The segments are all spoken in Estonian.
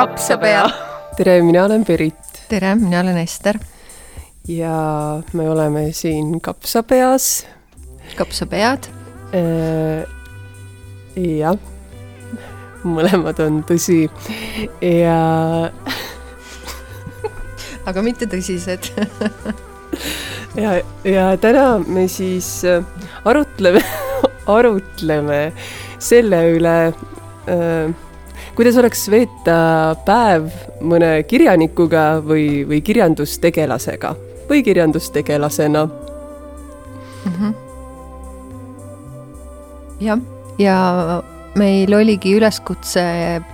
kapsapea. tere, mina olen Berit. tere, mina olen Ester. ja me oleme siin kapsapeas. kapsapead. Äh, jah, mõlemad on tõsi ja aga mitte tõsised ja, ja täna me siis äh, arutleme arutleme selle üle äh, kuidas oleks veeta päev mõne kirjanikuga või, või kirjandustegelasega või kirjandustegelasena mm? -hmm. jah, ja meil oligi üleskutse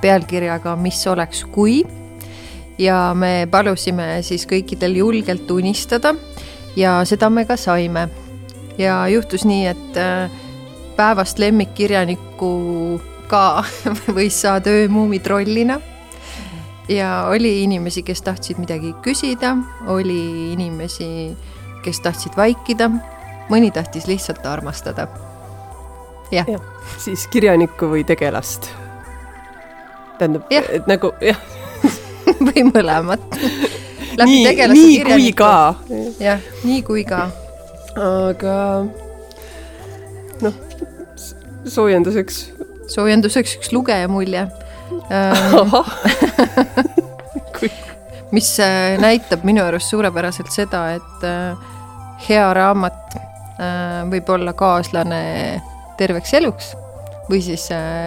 pealkirjaga Mis oleks, kui ja me palusime siis kõikidel julgelt unistada ja seda me ka saime. ja juhtus nii, et äh, päevast lemmikkirjanikku ka võis saada öömuumi trollina. ja oli inimesi, kes tahtsid midagi küsida, oli inimesi, kes tahtsid vaikida, mõni tahtis lihtsalt armastada. jah ja,. siis kirjanikku või tegelast? tähendab, et nagu jah või mõlemat nii, nii kui ka. jah, nii kui ka. aga noh, soojenduseks soojenduseks üks lugeja mulje mis äh, näitab minu arust suurepäraselt seda, et äh, hea raamat äh, võib olla kaaslane terveks eluks või siis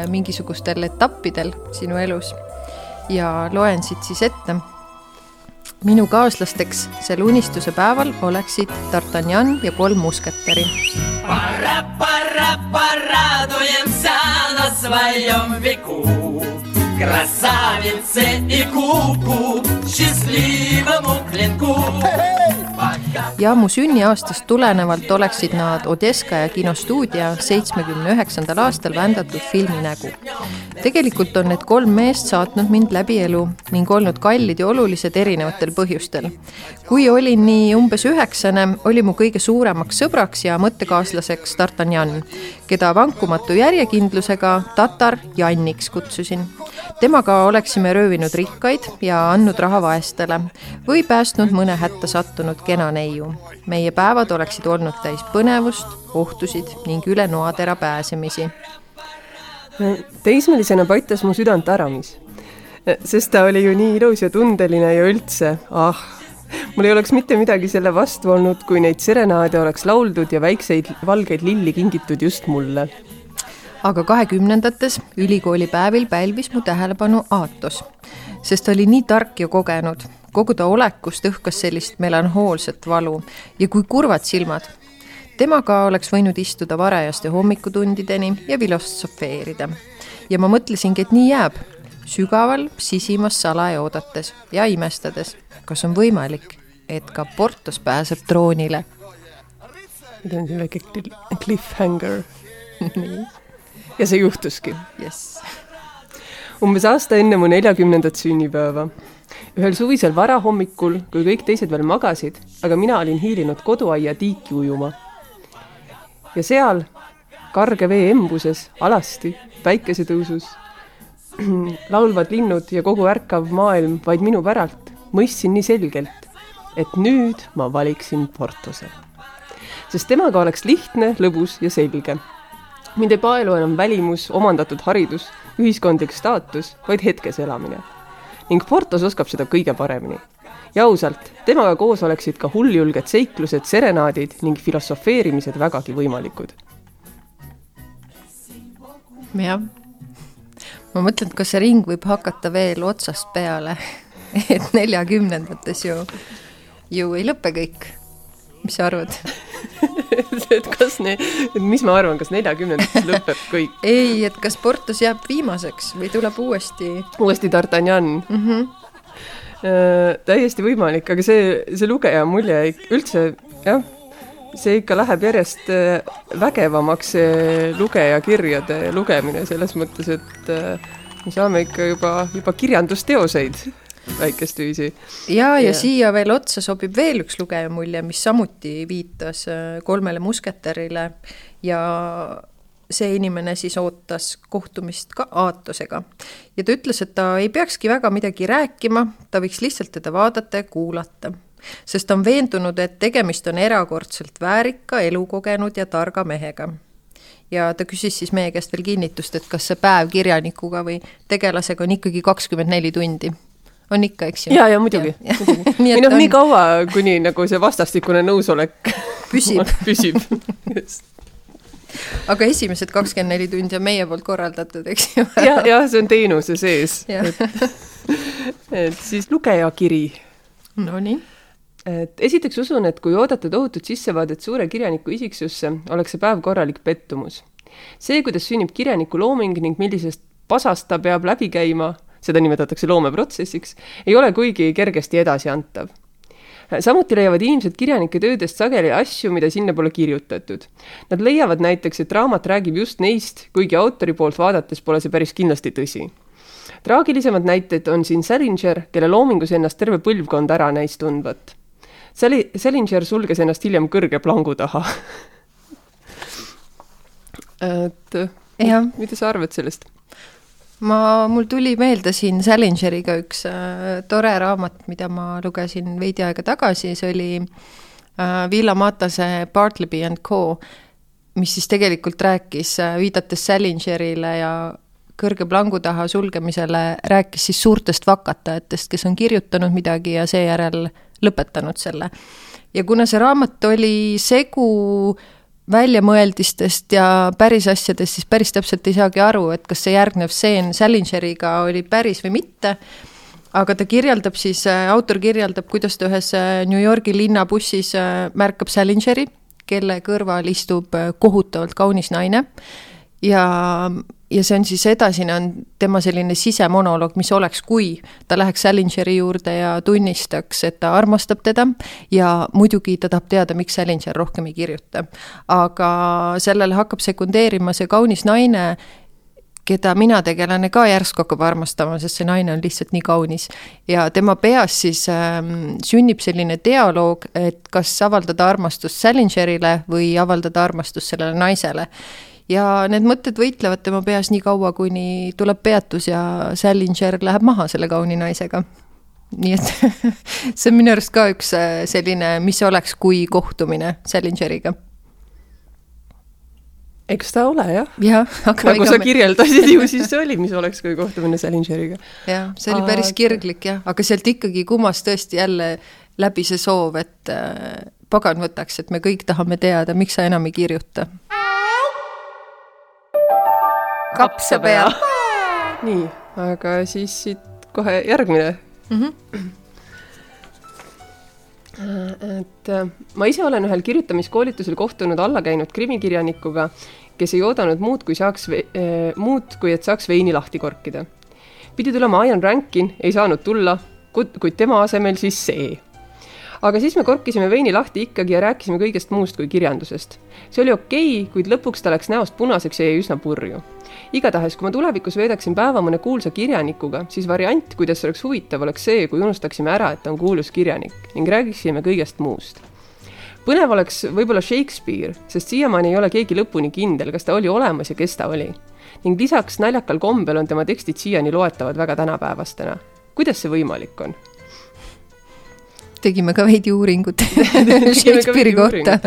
mingisugustel etappidel sinu elus. ja loen siit siis ette minu kaaslasteks sel unistuse päeval oleksid D'Artagnan ja kolm musketäri. Пора, пора, порадуемся на своем веку Красавице и куку, счастливому клинку ja mu sünniaastast tulenevalt oleksid nad Odeskaja kinostuudio seitsmekümne üheksandal aastal vändatud filmi nägu. tegelikult on need kolm meest saatnud mind läbi elu ning olnud kallid ja olulised erinevatel põhjustel. kui olin nii umbes üheksane, oli mu kõige suuremaks sõbraks ja mõttekaaslaseks D'Artagnan, keda vankumatu järjekindlusega tatar Janniks kutsusin. temaga oleksime röövinud rikkaid ja andnud raha vaestele või päästnud mõne hätta sattunud kena neiu. meie päevad oleksid olnud täis põnevust, ohtusid ning üle noatera pääsemisi. teismelisena paitas mu südant Aramis, sest ta oli ju nii ilus ja tundeline ja üldse, ah, mul ei oleks mitte midagi selle vastu olnud, kui neid serenaade oleks lauldud ja väikseid valgeid lilli kingitud just mulle aga kahekümnendates ülikoolipäevil pälvis mu tähelepanu Aatos, sest ta oli nii tark ja kogenud kogu ta olekust õhkas sellist melanhoolset valu ja kui kurvad silmad. temaga oleks võinud istuda varajaste hommikutundideni ja filosofeerida. ja ma mõtlesingi, et nii jääb, sügaval sisimas salaja oodates ja imestades, kas on võimalik, et ka Portos pääseb troonile. see on see väike cliffhanger ja see juhtuski yes.. umbes aasta enne mu neljakümnendat sünnipäeva ühel suvisel varahommikul, kui kõik teised veel magasid, aga mina olin hiilinud koduaia tiiki ujuma. ja seal, karge vee embuses, alasti, päikesetõusus, laulvad linnud ja kogu ärkav maailm vaid minu päralt, mõistsin nii selgelt, et nüüd ma valiksin Portose. sest temaga oleks lihtne, lõbus ja selge. Mind ei paelu enam välimus, omandatud haridus, ühiskondlik staatus, vaid hetkes elamine ning Portos oskab seda kõige paremini. ja ausalt, temaga koos oleksid ka hulljulged seiklused, serenaadid ning filosofeerimised vägagi võimalikud. jah, ma mõtlen, et kas see ring võib hakata veel otsast peale et neljakümnendates ju, ju ei lõpe kõik mis sa arvad et kas ne-, mis ma arvan, kas neljakümnendates lõpeb kõik? ei, et kas Portos jääb viimaseks või tuleb uuesti? uuesti D'Artagnan mm. -hmm. Äh, täiesti võimalik, aga see, see lugeja mulje üldse jah, see ikka läheb järjest äh, vägevamaks, see lugeja kirjade lugemine selles mõttes, et äh, me saame ikka juba, juba kirjandusteoseid väikest viisi. ja, ja, ja siia veel otsa sobib veel üks lugejamulje, mis samuti viitas äh, kolmele musketärile ja see inimene siis ootas kohtumist ka aatusega ja ta ütles, et ta ei peakski väga midagi rääkima, ta võiks lihtsalt teda vaadata ja kuulata, sest ta on veendunud, et tegemist on erakordselt väärika, elukogenud ja targa mehega. ja ta küsis siis meie käest veel kinnitust, et kas see päev kirjanikuga või tegelasega on ikkagi kakskümmend neli tundi on ikka, eks ju? ja, ja muidugi, või noh, nii kaua, kuni nagu see vastastikune nõusolek püsib. püsib. Aga esimesed kakskümmend neli tundi on meie poolt korraldatud, eks ju. Ja, jah, see on teenuse sees. et, et siis lugejakiri. Nonii et esiteks usun, et kui oodata tohutut sissevaadet suure kirjaniku isiksusse, oleks see päev korralik pettumus. see, kuidas sünnib kirjaniku looming ning millisest pasast ta peab läbi käima, seda nimetatakse loomeprotsessiks, ei ole kuigi kergesti edasiantav samuti leiavad inimesed kirjanike töödest sageli asju, mida sinna pole kirjutatud. Nad leiavad näiteks, et raamat räägib just neist, kuigi autori poolt vaadates pole see päris kindlasti tõsi. traagilisemad näited on siin Salinger, kelle loomingus ennast terve põlvkond ära näis tundvat. Sali-, Salinger sulges ennast hiljem kõrge plangu taha et ja. mida sa arvad sellest? Ma, mul tuli meelde siin Salingeriga üks äh, tore raamat, mida ma lugesin veidi aega tagasi, see oli äh, Villa Matase Bartleby and Co, mis siis tegelikult rääkis äh,, viidates Salingerile ja kõrge plangu taha sulgemisele, rääkis siis suurtest vakatajatest, kes on kirjutanud midagi ja seejärel lõpetanud selle. ja kuna see raamat oli segu äh, väljamõeldistest ja päris asjadest, siis päris täpselt ei saagi aru, et kas see järgnev stseen Salingeriga oli päris või mitte. aga ta kirjeldab siis, äh, autor kirjeldab, kuidas ta ühes äh, New Yorgi linnabussis äh, märkab Salingeri, kelle kõrval istub kohutavalt kaunis naine ja ja see on siis edasine, on tema selline sisemonoloog, mis oleks, kui ta läheks Salingeri juurde ja tunnistaks, et ta armastab teda ja muidugi ta tahab teada, miks Salinger rohkem ei kirjuta. aga sellele hakkab sekundeerima see kaunis naine, keda mina tegelane ka järsku hakkab armastama, sest see naine on lihtsalt nii kaunis. ja tema peas siis ähm, sünnib selline dialoog, et kas avaldada armastust Salingerile või avaldada armastust sellele naisele ja need mõtted võitlevad tema peas nii kaua, kuni tuleb peatus ja Salinger läheb maha selle kauni naisega. nii et see on minu arust ka üks äh, selline, mis oleks, kui kohtumine Salingeriga eks ta ole jah. aga nagu sa kirjeldasid ju, siis see oli, mis oleks, kui kohtumine Salingeriga. jah, see oli päris kirglik jah, aga sealt ikkagi kumas tõesti jälle läbi see soov, et äh, pagan võtaks, et me kõik tahame teada, miks sa enam ei kirjuta kapsapea. nii, aga siis siit kohe järgmine mm. -hmm et äh, ma ise olen ühel kirjutamiskoolitusel kohtunud alla käinud krimikirjanikuga, kes ei oodanud muud, kui saaks, äh, muud, kui et saaks veini lahti korkida. pidi tulema Ian Rankin, ei saanud tulla, kuid tema asemel siis see aga siis me korkisime veini lahti ikkagi ja rääkisime kõigest muust kui kirjandusest. see oli okei okay,, kuid lõpuks ta läks näost punaseks ja jäi üsna purju igatahes, kui ma tulevikus veedaksin päeva mõne kuulsa kirjanikuga, siis variant, kuidas oleks huvitav, oleks see, kui unustaksime ära, et ta on kuulus kirjanik ning räägiksime kõigest muust. põnev oleks võib-olla Shakespeare, sest siiamaani ei ole keegi lõpuni kindel, kas ta oli olemas ja kes ta oli. ning lisaks naljakal kombel on tema tekstid siiani loetavad väga tänapäevastena. kuidas see võimalik on? tegime ka veidi uuringut Shakespeare'i kohta.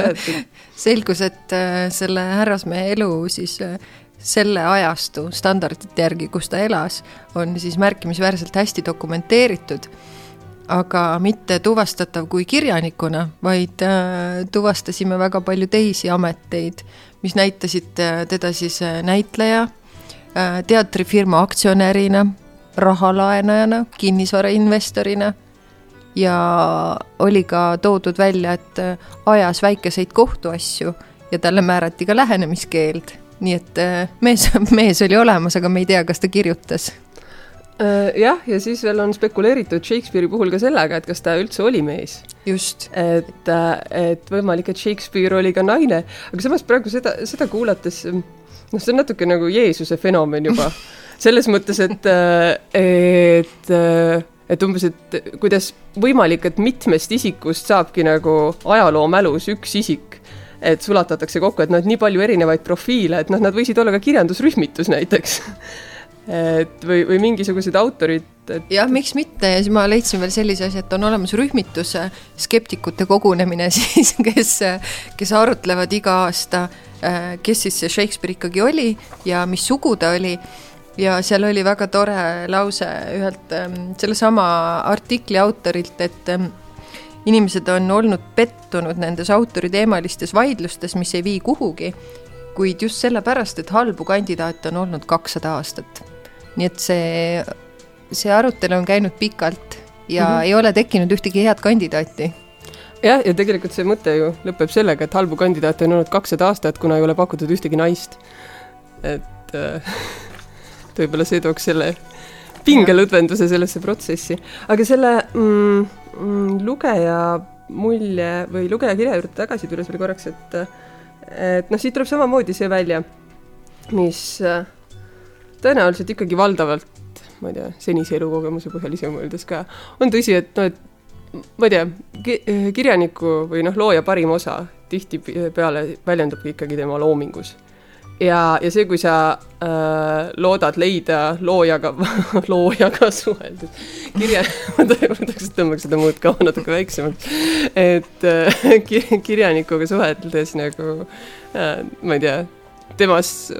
selgus, et äh, selle härrasmehe elu siis äh, selle ajastu standardite järgi, kus ta elas, on siis märkimisväärselt hästi dokumenteeritud, aga mitte tuvastatav kui kirjanikuna, vaid äh, tuvastasime väga palju teisi ameteid, mis näitasid äh, teda siis äh, näitleja, teatrifirma aktsionärina, rahalaenajana, kinnisvarainvestorina ja oli ka toodud välja, et ajas väikeseid kohtuasju ja talle määrati ka lähenemiskeeld nii et äh, mees, mees oli olemas, aga me ei tea, kas ta kirjutas äh, jah, ja siis veel on spekuleeritud Shakespeare'i puhul ka sellega, et kas ta üldse oli mees. just. et, äh, et võimalik, et Shakespeare oli ka naine, aga samas praegu seda, seda kuulates, noh, see on natuke nagu Jeesuse fenomen juba. selles mõttes, et, et, et umbes, et kuidas võimalik, et mitmest isikust saabki nagu ajaloomälus üks isik et sulatatakse kokku, et noh, et nii palju erinevaid profiile, et noh, nad võisid olla ka kirjandusrühmitus näiteks. Et või, või mingisugused autorid et.... jah, miks mitte? Ja siis ma leidsin veel sellise asja, et on olemas rühmitus skeptikute kogunemine siis, kes, kes arutlevad iga aasta, kes siis see Shakespeare ikkagi oli ja mis sugu ta oli. Ja seal oli väga tore lause ühelt ähm, sellesama artikli autorilt, et ähm, inimesed on olnud pettunud nendes autoriteemalistes vaidlustes, mis ei vii kuhugi, kuid just sellepärast, et halbu kandidaate on olnud kakssada aastat. nii et see, see arutelu on käinud pikalt ja mm -hmm. ei ole tekkinud ühtegi head kandidaati jah, ja tegelikult see mõte ju lõpeb sellega, et halbu kandidaate on olnud kakssada aastat, kuna ei ole pakutud ühtegi naist. et äh, võib-olla see tooks selle pingelõdvenduse sellesse protsessi. aga selle mm, lugeja mulje või lugeja kirja juurde tagasi tulles veel korraks, et et noh, siit tuleb samamoodi see välja, mis tõenäoliselt ikkagi valdavalt, ma ei tea, senise elukogemuse põhjal ise mõeldes ka, on tõsi, et noh, et ma ei tea, kirjaniku või noh, looja parim osa tihtipeale väljendubki ikkagi tema loomingus ja, ja see, kui sa äh, loodad leida loojaga loojaga suheldes, kirja, ma tahaks, et tõmbaks seda muud ka natuke väiksemaks, et äh, kirjanikuga suheldes nagu äh, ma ei tea, temas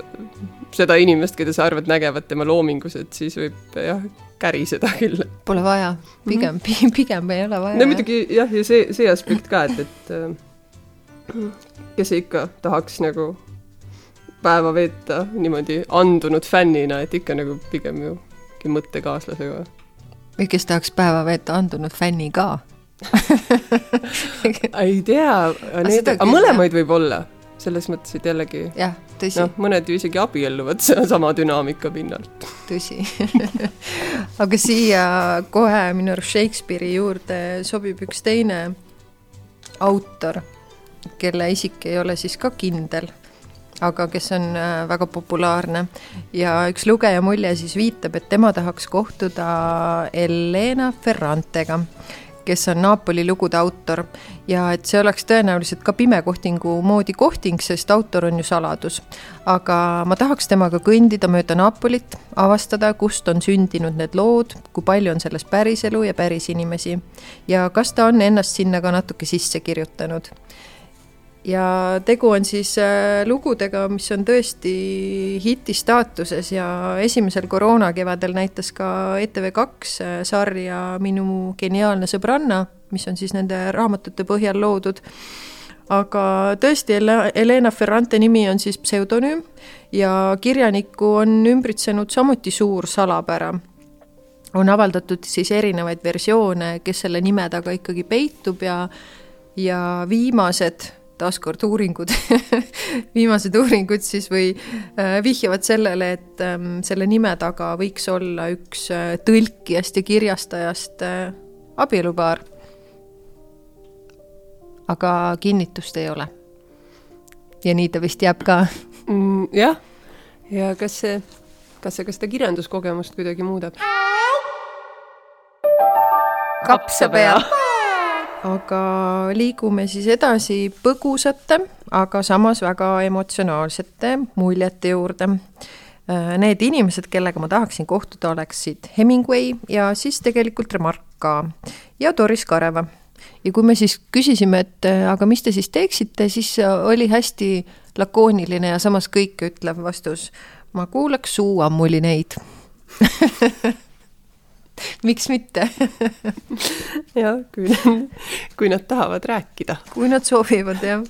seda inimest, keda sa arvad nägevat tema loomingus, et siis võib jah, käriseda küll. Pole vaja, pigem mm, -hmm. pigem ei ole vaja. no muidugi jah, ja see, see aspekt ka, et, et äh, kes ikka tahaks nagu päeva veeta niimoodi andunud fännina, et ikka nagu pigem ju mõttekaaslasega. või kes tahaks päeva veeta andunud fänniga ei tea, aga mõlemaid võib olla, selles mõttes, et jällegi jah, tõsi. noh, mõned ju isegi abielluvad sama dünaamika pinnalt. tõsi aga siia kohe minu arust Shakespeare'i juurde sobib üks teine autor, kelle isik ei ole siis ka kindel aga kes on äh, väga populaarne. Ja üks lugeja mulje siis viitab, et tema tahaks kohtuda Helena Ferrantega, kes on Napoli lugude autor. Ja et see oleks tõenäoliselt ka pimekohtingu moodi kohting, sest autor on ju saladus. aga ma tahaks temaga kõndida mööda Napolit, avastada, kust on sündinud need lood, kui palju on selles päriselu ja päris inimesi. Ja kas ta on ennast sinna ka natuke sisse kirjutanud ja tegu on siis äh, lugudega, mis on tõesti hiti staatuses ja esimesel koroonakevadel näitas ka ETV2 äh, sarja Minu geniaalne sõbranna, mis on siis nende raamatute põhjal loodud. aga tõesti, Helena Ferrante nimi on siis pseudonüüm ja kirjanikku on ümbritsenud samuti suur salapära on avaldatud siis erinevaid versioone, kes selle nime taga ikkagi peitub ja ja viimased taaskord uuringud viimased uuringud siis või äh, vihjavad sellele, et ähm, selle nime taga võiks olla üks äh, tõlkijast ja kirjastajast äh, abielupaar. aga kinnitust ei ole. ja nii ta vist jääb ka mm,. jah, ja kas see, kas see ka seda kirjanduskogemust kuidagi muudab? kapsapea aga liigume siis edasi põgusate, aga samas väga emotsionaalsete muljete juurde. Äh, need inimesed, kellega ma tahaksin kohtuda, oleksid Hemingway ja siis tegelikult Remark ka ja Doris Kareva. ja kui me siis küsisime, et äh, aga mis te siis teeksite, siis äh, oli hästi lakooniline ja samas kõikeütlev vastus. ma kuulaks suuammulineid miks mitte jah, kui, kui nad tahavad rääkida. kui nad soovivad, jah.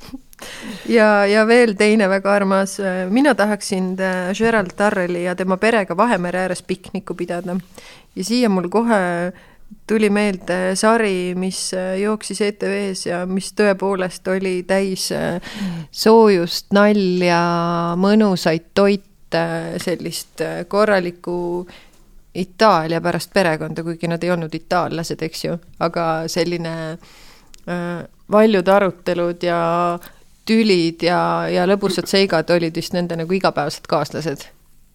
ja, ja veel teine väga armas, mina tahaksin äh, Gerald Darrelli ja tema perega Vahemere ääres pikniku pidada. ja siia mul kohe tuli meelde sari, mis äh, jooksis ETV-s ja mis tõepoolest oli täis äh, soojust, nalja, mõnusaid toite, sellist korralikku Itaalia pärast perekonda, kuigi nad ei olnud itaallased, eks ju, aga selline äh, valjud arutelud ja tülid ja, ja lõbusad seigad olid vist nende nagu igapäevased kaaslased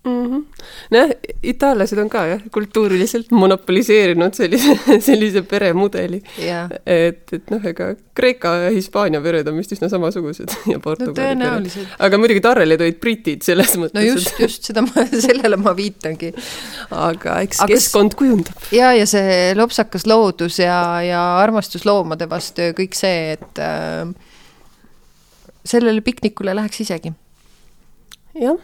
mm. -hmm. nojah, itaallased on ka jah, kultuuriliselt monopoliseerinud sellise, sellise peremudeli yeah.. et, et noh, ega Kreeka ja Hispaania pered on vist üsna samasugused ja Portugali no, pered. aga muidugi Tarrelid olid britid selles mõttes. no just et..., just seda ma, sellele ma viitangi. aga eks aga keskkond kujundab. ja, ja see lopsakas loodus ja, ja armastus loomade vastu ja kõik see, et äh, sellele piknikule läheks isegi. jah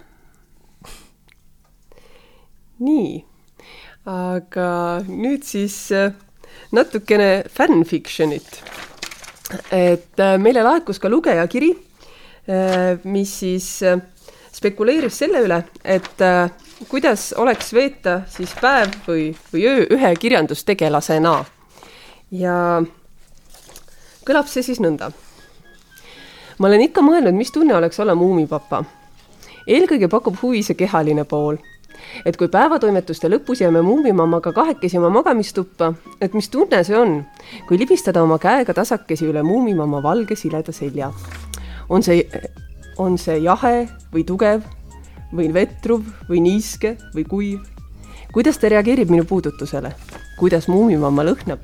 nii, aga nüüd siis äh, natukene fanfiction'it. et äh, meile laekus ka lugejakiri, äh, mis siis spekuleeris selle üle, et kuidas oleks veeta siis päev või, või öö ühe kirjandustegelasena. ja kõlab see siis nõnda. ma olen ikka mõelnud, mis tunne oleks olla muumipapa. eelkõige pakub huvi see kehaline pool et kui päevatoimetuste lõpus jääme muumimammaga kahekesi oma magamistuppa, et mis tunne see on, kui libistada oma käega tasakesi üle muumimamma valge sileda selja. on see, on see jahe või tugev või vetruv või niiske või kuiv? kuidas ta reageerib minu puudutusele? kuidas muumimamma lõhnab?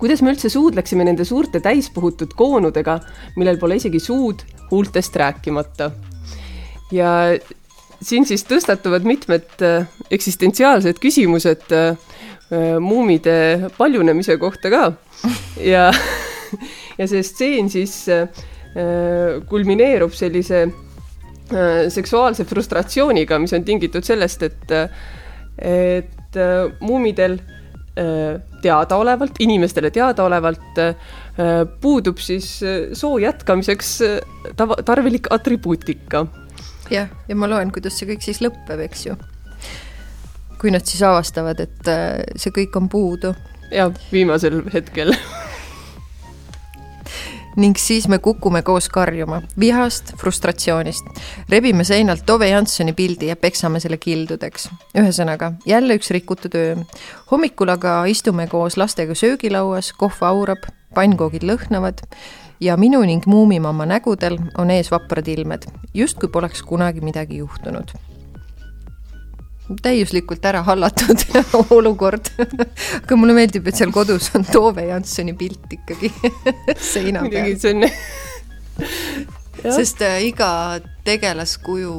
kuidas me üldse suudleksime nende suurte täispuhutud koonudega, millel pole isegi suud, huultest rääkimata? ja siin siis tõstatuvad mitmed äh, eksistentsiaalsed küsimused äh, äh, muumide paljunemise kohta ka. Ja, ja see stseen siis kulmineerub sellise seksuaalse frustratsiooniga, mis on tingitud sellest, et, et muumidel teadaolevalt, inimestele teadaolevalt puudub siis soo jätkamiseks tava, tarvilik atribuutika jah, ja ma loen, kuidas see kõik siis lõpeb, eks ju. kui nad siis avastavad, et äh, see kõik on puudu. ja viimasel hetkel ning siis me kukume koos karjuma vihast, frustratsioonist. rebime seinalt Tove Jansoni pildi ja peksame selle kildudeks. ühesõnaga, jälle üks rikutud öö. hommikul aga istume koos lastega söögilauas, kohv aurab, pannkoogid lõhnavad ja minu ning muumimamma nägudel on ees vaprad ilmed, justkui poleks kunagi midagi juhtunud. täiuslikult ära hallatud olukord. Aga mulle meeldib, et seal kodus on Tove Janssoni pilt ikkagi seina peal. see on sest äh, iga tegelaskuju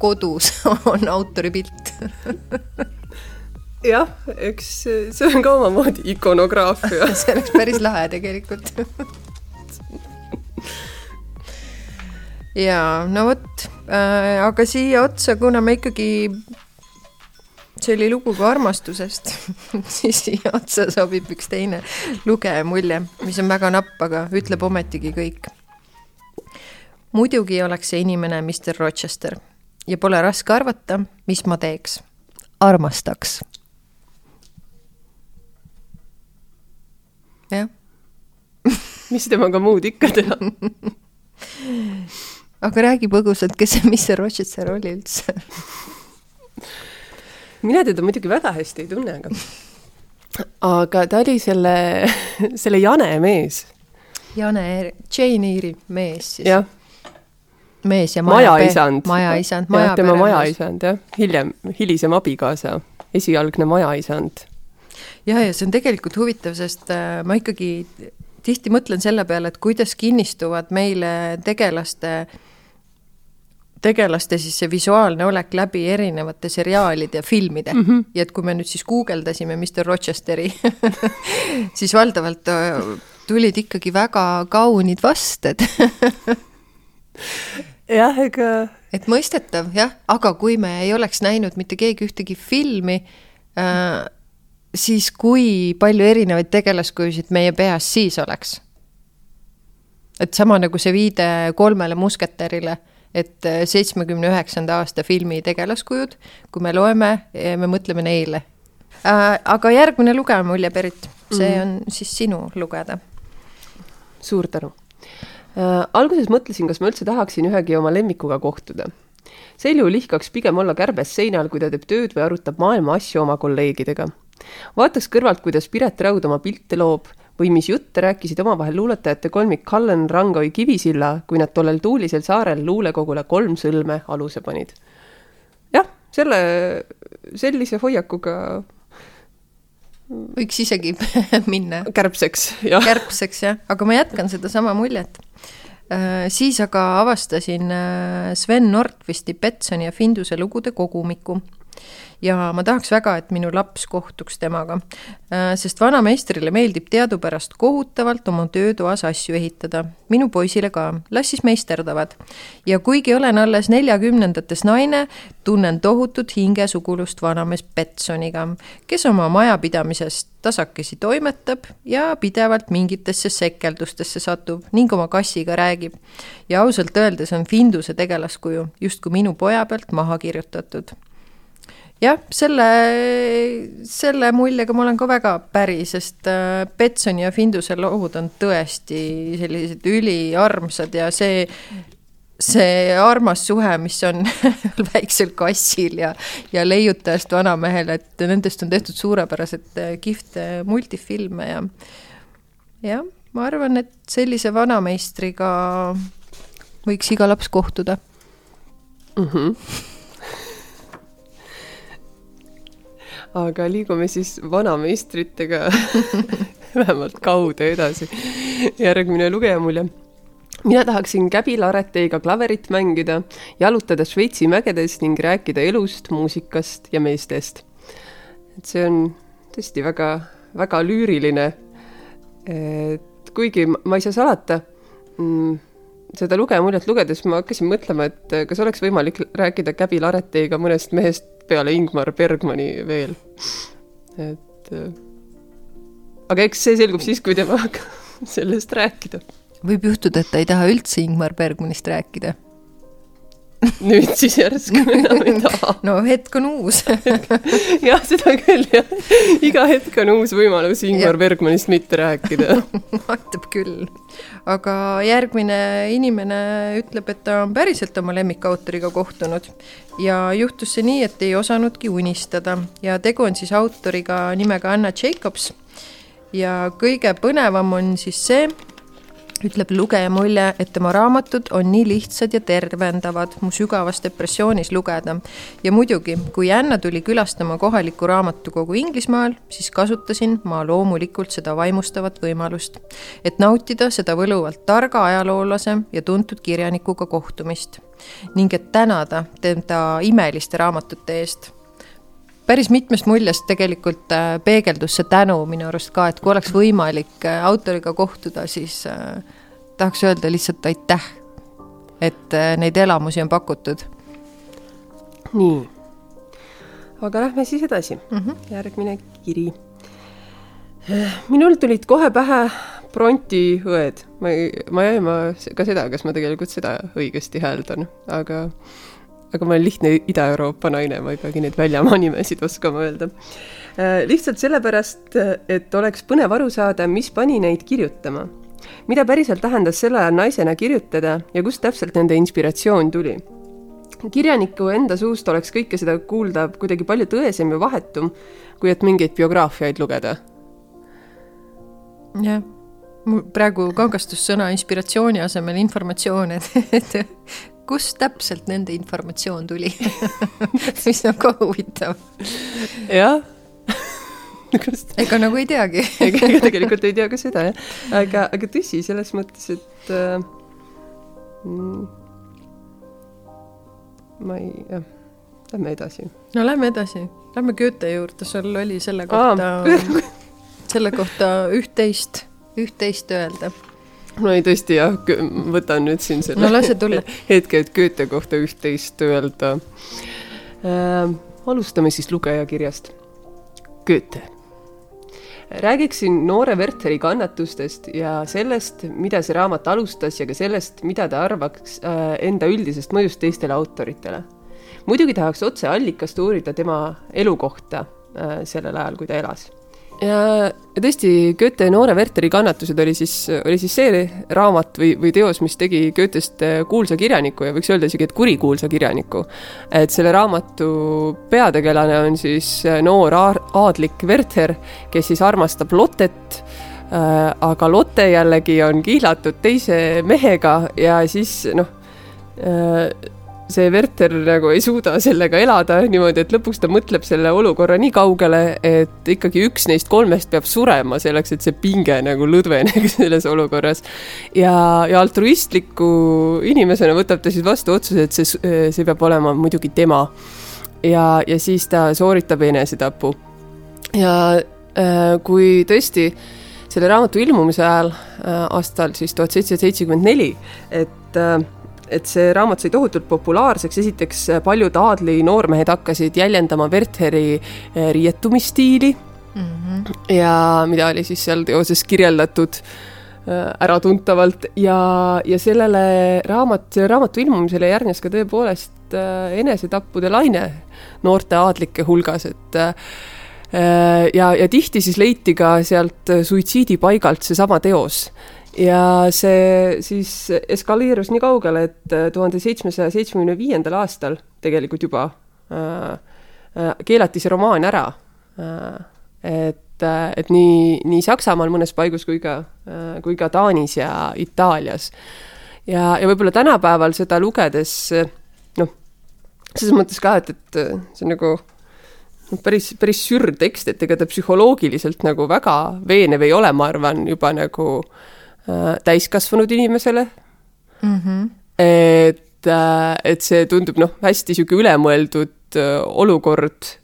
kodus on autori pilt. Jah, eks see on ka omamoodi ikonograafia. See oleks päris lahe tegelikult ja no vot äh,, aga siia otsa, kuna me ikkagi, see oli lugu ka armastusest siis siia otsa sobib üks teine lugeja mulje, mis on väga napp, aga ütleb ometigi kõik. muidugi oleks see inimene Mr Rochester ja pole raske arvata, mis ma teeks. armastaks. jah mis temaga muud ikka teha aga räägi põgusalt, kes see Mr Rochester oli üldse mina teda muidugi väga hästi ei tunne, aga, aga ta oli selle, selle Jane mees. Jane, Jane Eyre'i mees siis. jah. mees ja majaisand. majaisand, maja. tema majaisand jah, hiljem, hilisem abikaasa, esialgne majaisand. ja, ja see on tegelikult huvitav, sest äh, ma ikkagi tihti mõtlen selle peale, et kuidas kinnistuvad meile tegelaste tegelaste siis see visuaalne olek läbi erinevate seriaalide ja filmide mm. -hmm. ja et kui me nüüd siis guugeldasime Mr Rochesteri siis valdavalt äh, tulid ikkagi väga kaunid vasted jah, ega. et mõistetav jah, aga kui me ei oleks näinud mitte keegi ühtegi filmi äh,, siis kui palju erinevaid tegelaskujusid meie peas siis oleks? et sama nagu see viide kolmele musketärile et äh, seitsmekümne üheksanda aasta filmi tegelaskujud, kui me loeme, me mõtleme neile. Äh, aga järgmine lugeja mulje, Berit, see mhm. on siis sinu lugeda. suur tänu äh,. alguses mõtlesin, kas ma üldse tahaksin ühegi oma lemmikuga kohtuda. Selju lihkaks pigem olla kärbes seinal, kui ta teeb tööd või arutab maailma asju oma kolleegidega. Vaataks kõrvalt, kuidas Piret Raud oma pilte loob või mis jutte rääkisid omavahel luuletajate kolmik Kallen, Rangoi, Kivisilla, kui nad tollel tuulisel saarel luulekogule kolm sõlme aluse panid. jah, selle, sellise hoiakuga võiks isegi minna kärbseks, jah. kärbseks, jah, aga ma jätkan sedasama muljet. Äh, siis aga avastasin äh, Sven Nordqvisti Betsoni ja Finduse lugude kogumiku ja ma tahaks väga, et minu laps kohtuks temaga. Äh, sest vanameistrile meeldib teadupärast kohutavalt oma töötoas asju ehitada. minu poisile ka, las siis meisterdavad. ja kuigi olen alles neljakümnendates naine, tunnen tohutut hingesugulust vanamees Betsoniga, kes oma majapidamises tasakesi toimetab ja pidevalt mingitesse sekeldustesse satub ning oma kassiga räägib. ja ausalt öeldes on Finduse tegelaskuju justkui minu poja pealt maha kirjutatud jah, selle, selle muljega ma olen ka väga päri, sest äh, Betsoni ja Finduse lood on tõesti sellised üliarmsad ja see, see armas suhe, mis on väiksel kassil ja, ja leiutajast vanamehel, et nendest on tehtud suurepärased äh, kihvte multifilme ja jah, ma arvan, et sellise vanameistriga võiks iga laps kohtuda mm. -hmm aga liigume siis vanameistritega vähemalt kaude edasi. järgmine lugejamulje. mina tahaksin Käbi Lareteiga klaverit mängida, jalutada Šveitsi mägedes ning rääkida elust, muusikast ja meestest. et see on tõesti väga, väga lüüriline. et kuigi ma ei saa salata mm, seda lugejamuljet lugedes ma hakkasin mõtlema, et kas oleks võimalik rääkida Käbi Lareteiga mõnest mehest peale Ingmar Bergmani veel. et äh, aga eks see selgub siis, kui tema hakkab sellest rääkida. võib juhtuda, et ta ei taha üldse Ingmar Bergmanist rääkida nüüd siis järsku enam ei taha. no hetk on uus jah, seda küll jah. iga hetk on uus võimalus Ingmar Bergmanist mitte rääkida aitab küll. aga järgmine inimene ütleb, et ta on päriselt oma lemmikautoriga kohtunud ja juhtus see nii, et ei osanudki unistada ja tegu on siis autoriga nimega Anna Jacobs ja kõige põnevam on siis see, ütleb lugeja mulje, et tema raamatud on nii lihtsad ja tervendavad mu sügavas depressioonis lugeda. ja muidugi, kui Anna tuli külastama kohalikku raamatukogu Inglismaal, siis kasutasin ma loomulikult seda vaimustavat võimalust, et nautida seda võluvalt targa ajaloolase ja tuntud kirjanikuga kohtumist ning et tänada teda imeliste raamatute eest päris mitmest muljest tegelikult äh, peegeldus see tänu minu arust ka, et kui oleks võimalik äh, autoriga kohtuda, siis äh, tahaks öelda lihtsalt aitäh, et äh, neid elamusi on pakutud. nii, aga lähme siis edasi mm. -hmm. järgmine kiri. minul tulid kohe pähe Bronti õed, ma ei, ma ei aima ka seda, kas ma tegelikult seda õigesti hääldan, aga aga ma olen lihtne Ida-Euroopa naine, ma ei peagi neid väljamaa nimesid oskama öelda. Äh, lihtsalt sellepärast, et oleks põnev aru saada, mis pani neid kirjutama. mida päriselt tähendas sel ajal naisena kirjutada ja kust täpselt nende inspiratsioon tuli? kirjaniku enda suust oleks kõike seda kuulda kuidagi palju tõesem ja vahetum, kui et mingeid biograafiaid lugeda. jah praegu kangastus sõna inspiratsiooni asemel informatsioon, et, et kust täpselt nende informatsioon tuli mis on ka huvitav. jah. Kust? ega nagu ei teagi. Ega, ega tegelikult ei tea ka seda jah, aga, aga tõsi, selles mõttes, et äh, mm, ma ei, jah, lähme edasi. no lähme edasi, lähme Goethe juurde, sul oli selle kohta, selle kohta üht-teist, üht-teist öelda no ei, tõesti jah, võtan nüüd siin selle no lase tulla. hetke, et Goethe kohta üht-teist öelda äh,. alustame siis lugejakirjast. Goethe. räägiksin noore Wertheri kannatustest ja sellest, mida see raamat alustas ja ka sellest, mida ta arvaks äh, enda üldisest mõjust teistele autoritele. muidugi tahaks otse allikast uurida tema elukohta äh, sellel ajal, kui ta elas ja, ja tõesti, Goethe Noore Werteri kannatused oli siis, oli siis see raamat või, või teos, mis tegi Goethest äh, kuulsa kirjaniku ja võiks öelda isegi, et kurikuulsa kirjaniku. et selle raamatu peategelane on siis äh, noor aadlik Werther, kes siis armastab Lottet äh,, aga Lotte jällegi on kihlatud teise mehega ja siis noh see Werther nagu ei suuda sellega elada niimoodi, et lõpuks ta mõtleb selle olukorra nii kaugele, et ikkagi üks neist kolmest peab surema selleks, et see pinge nagu lõdveneks selles olukorras. ja, ja altruistliku inimesena võtab ta siis vastu otsuse, et see, see peab olema muidugi tema. ja, ja siis ta sooritab enesetapu. ja äh, kui tõesti selle raamatu ilmumise ajal äh, aastal siis tuhat seitsesada seitsekümmend neli, et äh, et see raamat sai tohutult populaarseks, esiteks paljud aadli noormehed hakkasid jäljendama Wertheri eh, riietumisstiili mm -hmm. ja mida oli siis seal teoses kirjeldatud eh, äratuntavalt. Ja, ja sellele raamat, selle raamatu ilmumisele järgnes ka tõepoolest eh, enesetappude laine noorte aadlike hulgas, et ja, ja tihti siis leiti ka sealt suitsiidipaigalt seesama teos ja see siis eskaleerus nii kaugele, et äh, tuhande seitsmesaja seitsmekümne viiendal aastal tegelikult juba äh, äh, keelati see romaan ära äh,. et, äh, et nii, nii Saksamaal mõnes paigus kui ka äh,, kui ka Taanis ja Itaalias. ja, ja võib-olla tänapäeval seda lugedes noh, selles mõttes ka, et, et see on nagu noh, päris, päris sür tekst, et ega ta psühholoogiliselt nagu väga veenev ei ole, ma arvan, juba nagu Äh, täiskasvanud inimesele mm. -hmm. et, äh, et see tundub noh, hästi niisugune ülemõeldud äh, olukord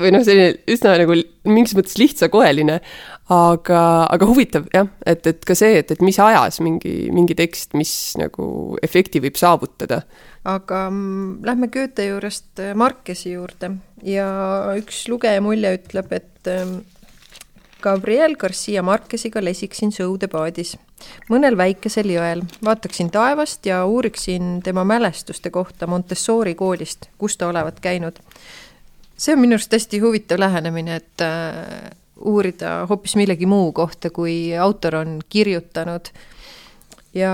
või noh, selline üsna nagu mingis mõttes lihtsakoeline, aga, aga huvitav jah, et, et ka see, et, et mis ajas mingi, mingi tekst, mis nagu efekti võib saavutada. aga mm, lähme Goethe juurest Markesi juurde ja üks lugeja mulje ütleb, et ähm, Gabriel Garcia Marquesiga lesiksin sõudepaadis mõnel väikesel jõel, vaataksin taevast ja uuriksin tema mälestuste kohta Montessori koolist, kus ta olevat käinud. see on minu arust hästi huvitav lähenemine, et äh, uurida hoopis millegi muu kohta, kui autor on kirjutanud. ja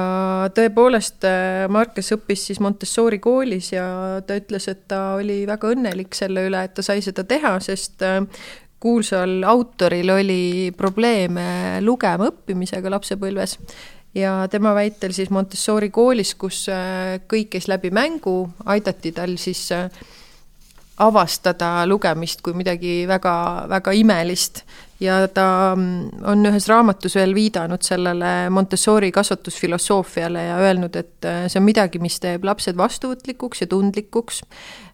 tõepoolest äh, Marques õppis siis Montessori koolis ja ta ütles, et ta oli väga õnnelik selle üle, et ta sai seda teha, sest äh, kuulsal autoril oli probleeme lugema õppimisega lapsepõlves ja tema väitel siis Montessori koolis, kus äh, kõik käis läbi mängu, aidati tal siis äh, avastada lugemist kui midagi väga, väga imelist. Ja ta mm, on ühes raamatus veel viidanud sellele Montessori kasvatusfilosoofiale ja öelnud, et äh, see on midagi, mis teeb lapsed vastuvõtlikuks ja tundlikuks,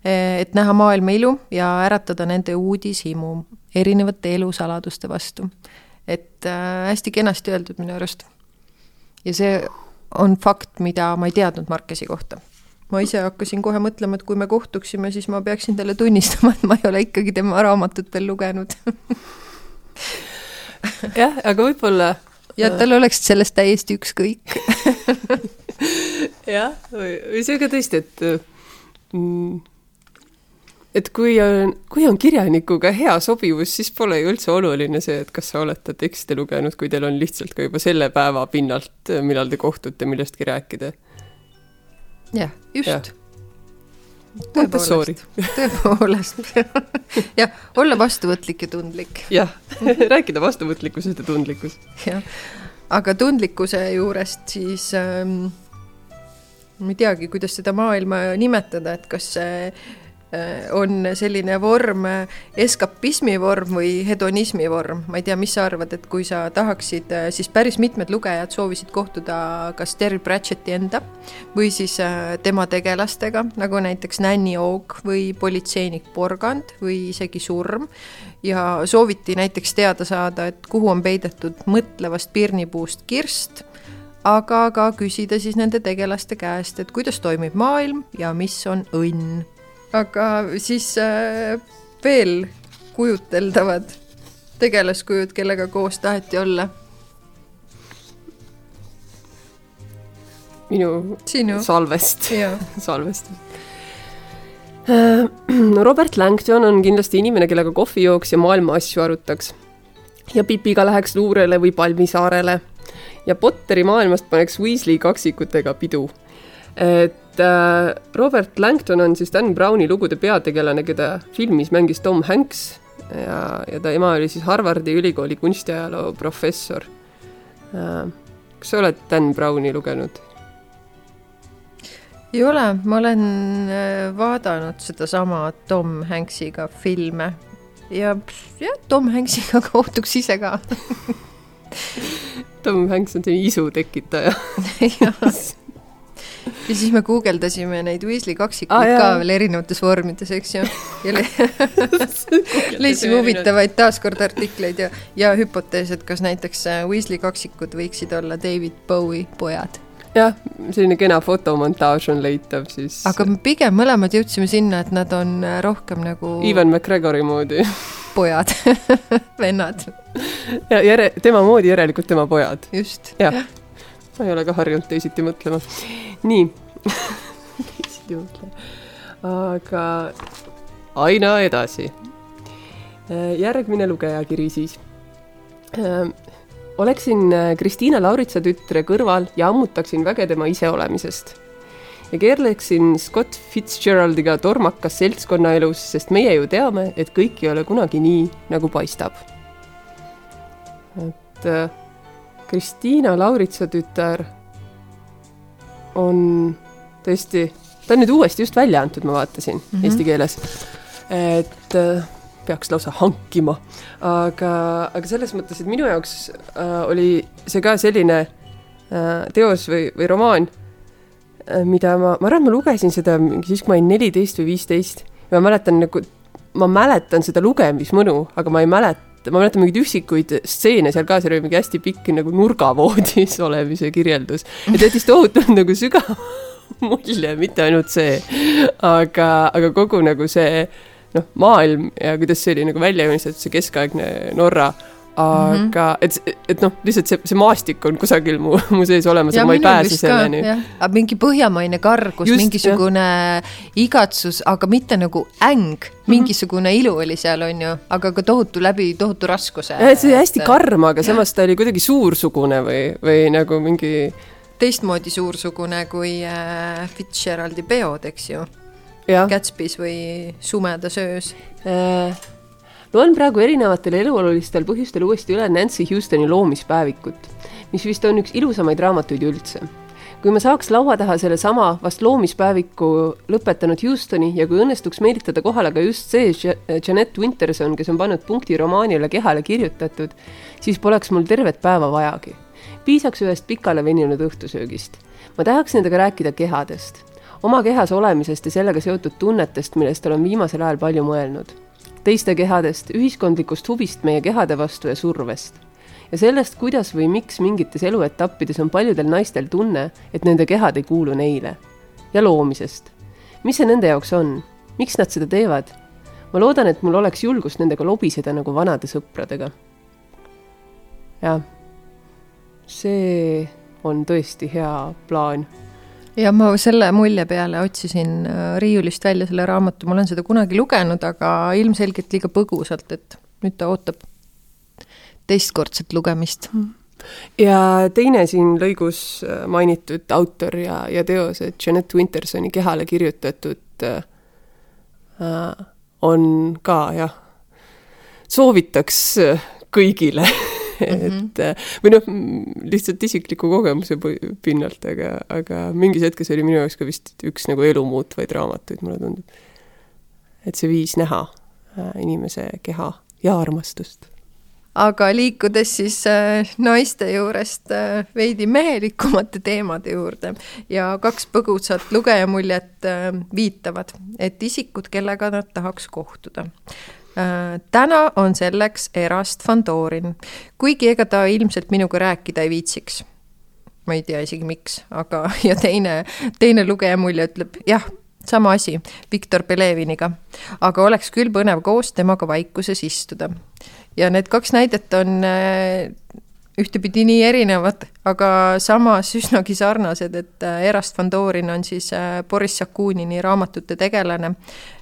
et näha maailma ilu ja äratada nende uudishimu erinevate elusaladuste vastu. et äh, hästi kenasti öeldud minu arust. ja see on fakt, mida ma ei teadnud Markesi kohta. ma ise hakkasin kohe mõtlema, et kui me kohtuksime, siis ma peaksin talle tunnistama, et ma ei ole ikkagi tema raamatut veel lugenud jah, aga võib-olla ja et tal oleks sellest täiesti ükskõik jah, või see ka tõesti, et mm, et kui on, kui on kirjanikuga hea sobivus, siis pole ju üldse oluline see, et kas sa oled ta tekste lugenud, kui teil on lihtsalt ka juba selle päeva pinnalt, millal te kohtute, millestki rääkida. jah, just ja tõepoolest, tõepoolest jah, olla vastuvõtlik ja tundlik. jah, rääkida vastuvõtlikkusest ja tundlikkusest. jah, aga tundlikkuse juurest siis ähm, ma ei teagi, kuidas seda maailma nimetada, et kas see Äh, on selline vorm eskapismi vorm või hedonismi vorm, ma ei tea, mis sa arvad, et kui sa tahaksid, äh, siis päris mitmed lugejad soovisid kohtuda kas Terry Pratchetti enda või siis äh, tema tegelastega, nagu näiteks Nanny Oak või politseinik Porgand või isegi Surm. Ja sooviti näiteks teada saada, et kuhu on peidetud mõtlevast pirnipuust kirst aga ka küsida siis nende tegelaste käest, et kuidas toimib maailm ja mis on õnn aga siis äh, veel kujuteldavad tegelaskujud, kellega koos taheti olla? minu Sinu. salvest salvest. Äh, Robert Langton on kindlasti inimene, kellega kohvi jooks ja maailma asju arutaks. ja Pipiga läheks luurele või Palmisaarele ja Potteri maailmast paneks Weasley kaksikutega pidu. Et äh, Robert Langton on siis Dan Browni lugude peategelane, keda filmis mängis Tom Hanks. Ja, ja ta ema oli siis Harvardi ülikooli kunstiajaloo professor. Äh, kas sa oled Dan Browni lugenud? ei ole, ma olen äh, vaadanud sedasama Tom Hanksiga filme. Ja jah, Tom Hanksiga kohtuks ise ka. Tom Hanks on selline isu tekitaja ja siis me guugeldasime neid Weasley kaksikuid ah, ka veel erinevates vormides, eks ju. ja le leidsime huvitavaid taaskord artikleid ja, ja hüpotees, et kas näiteks äh, Weasley kaksikud võiksid olla David Bowie pojad jah, selline kena fotomontaaž on leitav siis. aga pigem mõlemad jõudsime sinna, et nad on äh, rohkem nagu Ivan McGregori moodi pojad vennad. ja järe, tema moodi järelikult tema pojad. just. jah ja. Ma ei ole ka harjunud teisiti mõtlema. nii teisiti mõtlema. aga aina edasi. Järgmine lugejakiri siis oleksin Kristiina Lauritsa tütre kõrval ja ammutaksin väge tema iseolemisest. ja keerleksin Scott Fitzgeraldiga tormakas seltskonnaelus, sest meie ju teame, et kõik ei ole kunagi nii, nagu paistab. et Kristiina Lauritsa tütar on tõesti, ta on nüüd uuesti just välja antud, ma vaatasin mm -hmm. eesti keeles. et äh, peaks lausa hankima. aga, aga selles mõttes, et minu jaoks äh, oli see ka selline äh, teos või, või romaan äh,, mida ma, ma arvan, et ma lugesin seda siis, kui ma olin neliteist või viisteist ja ma mäletan nagu, ma mäletan seda lugemismõnu, aga ma ei mäleta ma mäletan mingeid üksikuid stseene seal ka, seal oli mingi hästi pikk nagu nurgavoodis olemise kirjeldus. Ta jättis tohutult nagu sügava mulje, mitte ainult see, aga, aga kogu nagu see noh, maailm ja kuidas see oli nagu välja joonistatud, see keskaegne Norra aga mm -hmm. et, et noh, lihtsalt see, see maastik on kusagil mu, mu sees olemas ja, ja ma ei pääse selleni. aga mingi põhjamaine kargus, mingisugune jah. igatsus, aga mitte nagu äng mm, -hmm. mingisugune ilu oli seal, on ju, aga ka tohutu läbi tohutu raskuse. jah, et see oli hästi karm, aga samas ta oli kuidagi suursugune või, või nagu mingi teistmoodi suursugune kui äh, Fitzgeraldi peod, eks ju Gatsby's või Sumedas öös äh,? Loen praegu erinevatel eluolulistel põhjustel uuesti üle Nancy Houstoni loomispäevikut, mis vist on üks ilusamaid raamatuid üldse. kui ma saaks laua taha sellesama vast loomispäeviku lõpetanud Houstoni ja kui õnnestuks meelitada kohale ka just see Janet Winterson, kes on pannud punkti romaanile Kehale kirjutatud, siis poleks mul tervet päeva vajagi. piisaks ühest pikale veninud õhtusöögist. ma tahaks nendega rääkida kehadest oma kehas olemisest ja sellega seotud tunnetest, millest olen viimasel ajal palju mõelnud. Teiste kehadest, ühiskondlikust huvist meie kehade vastu ja survest. ja sellest, kuidas või miks mingites eluetappides on paljudel naistel tunne, et nende kehad ei kuulu neile. ja loomisest. mis see nende jaoks on? miks nad seda teevad? ma loodan, et mul oleks julgust nendega lobiseda nagu vanade sõpradega. jah, see on tõesti hea plaan ja ma selle mulje peale otsisin äh, riiulist välja selle raamatu, ma olen seda kunagi lugenud, aga ilmselgelt liiga põgusalt, et nüüd ta ootab teistkordset lugemist. ja teine siin lõigus äh, mainitud autor ja, ja teos, et Jeanette Wintersoni kehale kirjutatud äh, on ka jah, soovitaks kõigile et mhm. või noh, lihtsalt isikliku kogemuse pinnalt, aga, aga mingis hetkes oli minu jaoks ka vist üks nagu elu muutvaid raamatuid, mulle tundub. et see viis näha äh, inimese keha ja armastust aga liikudes siis äh, naiste juurest veidi mehelikumate teemade juurde ja kaks põgusat lugejamuljet viitavad, et isikud, kellega nad tahaks kohtuda täna on selleks Erast Fandorin, kuigi ega ta ilmselt minuga rääkida ei viitsiks. ma ei tea isegi miks, aga, ja teine, teine lugeja mulje ütleb jah, sama asi Viktor Peleviniga, aga oleks küll põnev koos temaga vaikuses istuda. ja need kaks näidet on äh, ühtepidi nii erinevad, aga samas üsnagi sarnased, et äh, Erast Fandorin on siis Boris Jakunini raamatute tegelane, Äh,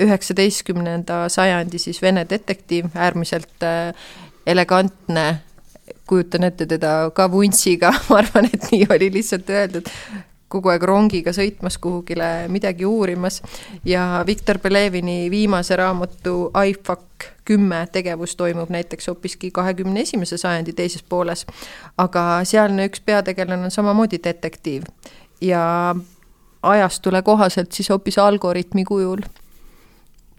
üheksateistkümnenda sajandi siis Vene detektiiv, äärmiselt äh, elegantne, kujutan ette teda ka vuntsiga, ma arvan, et nii oli lihtsalt öeldud, kogu aeg rongiga sõitmas kuhugile midagi uurimas. Ja Viktor Pelevini viimase raamatu I fuck kümme tegevus toimub näiteks hoopiski kahekümne esimese sajandi teises pooles. aga sealne üks peategelane on samamoodi detektiiv. Ja ajastule kohaselt siis hoopis algoritmi kujul.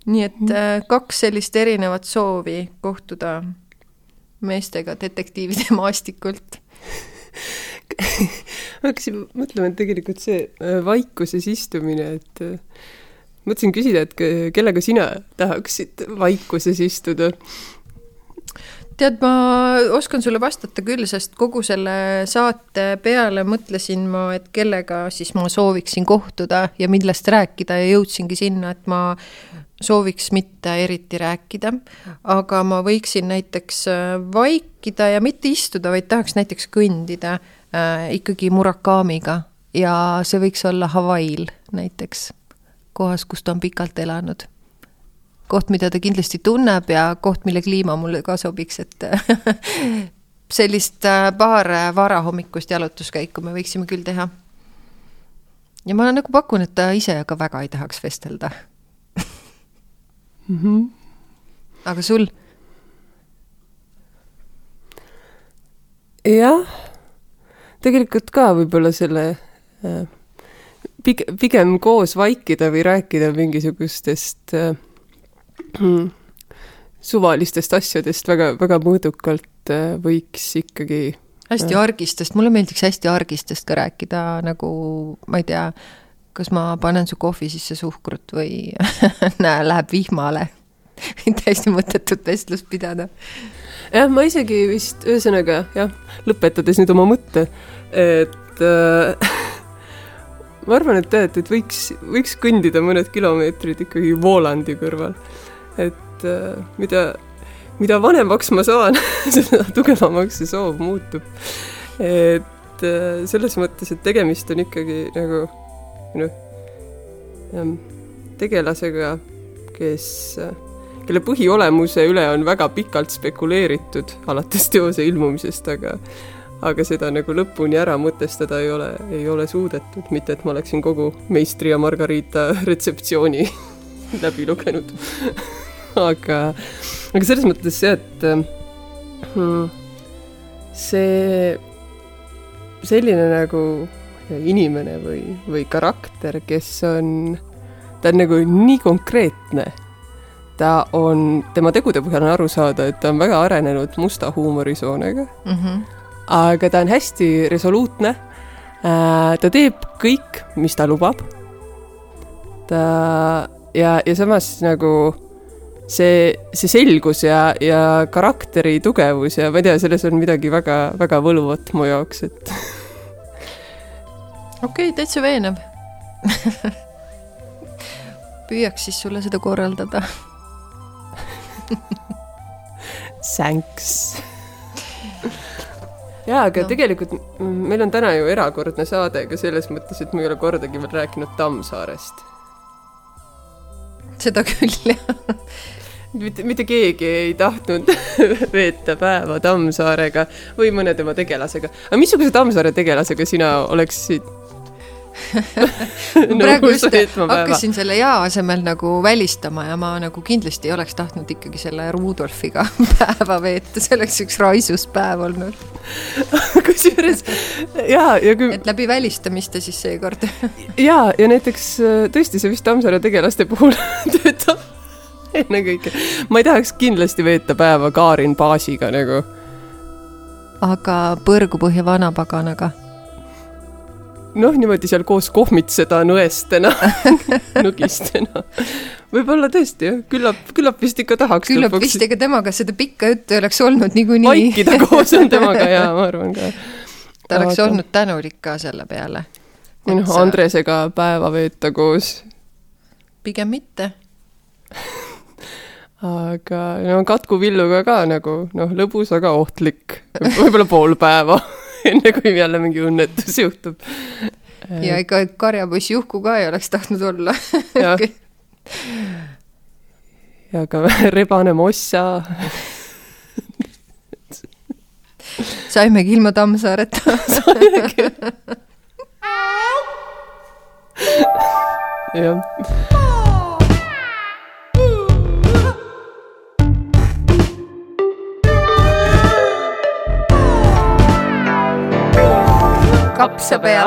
nii et mm. kaks sellist erinevat soovi kohtuda meestega detektiivide maastikult ma hakkasin mõtlema, et tegelikult see vaikuses istumine, et mõtlesin küsida, et kellega sina tahaksid vaikuses istuda? Tead, ma oskan sulle vastata küll, sest kogu selle saate peale mõtlesin ma, et kellega siis ma sooviksin kohtuda ja millest rääkida ja jõudsingi sinna, et ma sooviks mitte eriti rääkida, aga ma võiksin näiteks äh, vaikida ja mitte istuda, vaid tahaks näiteks kõndida äh, ikkagi Murakamiga ja see võiks olla Hawaii'l näiteks kohas, kus ta on pikalt elanud. Koht, mida ta kindlasti tunneb ja koht, mille kliima mulle ka sobiks, et sellist äh, paar varahommikust jalutuskäiku me võiksime küll teha. ja ma nagu pakun, et ta ise ka väga ei tahaks vestelda mm. -hmm. aga sul? jah, tegelikult ka võib-olla selle äh pigem, pigem koos vaikida või rääkida mingisugustest äh, suvalistest asjadest väga, väga mõõdukalt äh, võiks ikkagi hästi äh, argistest, mulle meeldiks hästi argistest ka rääkida, nagu ma ei tea, kas ma panen su kohvi sisse suhkrut või näe, läheb vihmale täiesti mõttetut vestlust pidada. jah, ma isegi vist, ühesõnaga jah, lõpetades nüüd oma mõtte, et äh, ma arvan, et tead, et võiks, võiks kõndida mõned kilomeetrid ikkagi voolandi kõrval. Et äh, mida, mida vanemaks ma saan seda tugevamaks see soov muutub. et äh, selles mõttes, et tegemist on ikkagi nagu noh, tegelasega, kes, kelle põhiolemuse üle on väga pikalt spekuleeritud alates teose ilmumisest, aga aga seda nagu lõpuni ära mõtestada ei ole, ei ole suudetud, mitte et ma oleksin kogu meistri ja Margarita retseptsiooni läbi lugenud aga, aga selles mõttes see, et hmm, see selline nagu inimene või, või karakter, kes on, ta on nagu nii konkreetne, ta on, tema tegude põhjal on aru saada, et ta on väga arenenud musta huumorisoonega mm. -hmm aga ta on hästi resoluutne. Äh, ta teeb kõik, mis ta lubab. ta ja, ja samas nagu see, see selgus ja, ja karakteri tugevus ja ma ei tea, selles on midagi väga, väga võluvat mu jaoks, et. okei okay,, täitsa veenev püüaks siis sulle seda korraldada Thanks jaa, aga no. tegelikult meil on täna ju erakordne saade ka selles mõttes, et me ei ole kordagi veel rääkinud Tammsaarest. seda küll, jah. Mitte, mitte keegi ei tahtnud veeta päeva Tammsaarega või mõne tema tegelasega. aga missuguse Tammsaare tegelasega sina oleksid? No, praegu just hakkasin selle jaa asemel nagu välistama ja ma nagu kindlasti ei oleks tahtnud ikkagi selle Rudolfiga päeva veeta, see oleks üks raisus päev olnud. Kusjuures jaa, ja kui et läbi välistamiste siis seekord. Jaa, ja näiteks tõesti, see vist Tammsaare tegelaste puhul töötab ennekõike. ma ei tahaks kindlasti veeta päeva Kaarin Baasiga nagu. aga Põrgupõhja vanapaganaga noh, niimoodi seal koos kohmitseda nõestena nugistena. võib-olla tõesti jah, küllap, küllap vist ikka tahaks. küllap lõpuks. vist, ega temaga seda pikka juttu ei oleks olnud niikuinii. vaikida koos on temaga ja ma arvan ka. ta oleks Aga... olnud tänulik ka selle peale. noh, Andresega päeva veeta koos. pigem mitte aga no Katku Villuga ka nagu noh, lõbus, aga ohtlik. võib-olla pool päeva enne kui jälle mingi õnnetus juhtub. ja ega karjapoiss Juhku ka ei oleks tahtnud olla. Ja ja ka rebane mossa. Saimegi ilma Tammsaareta. Jah kapsapea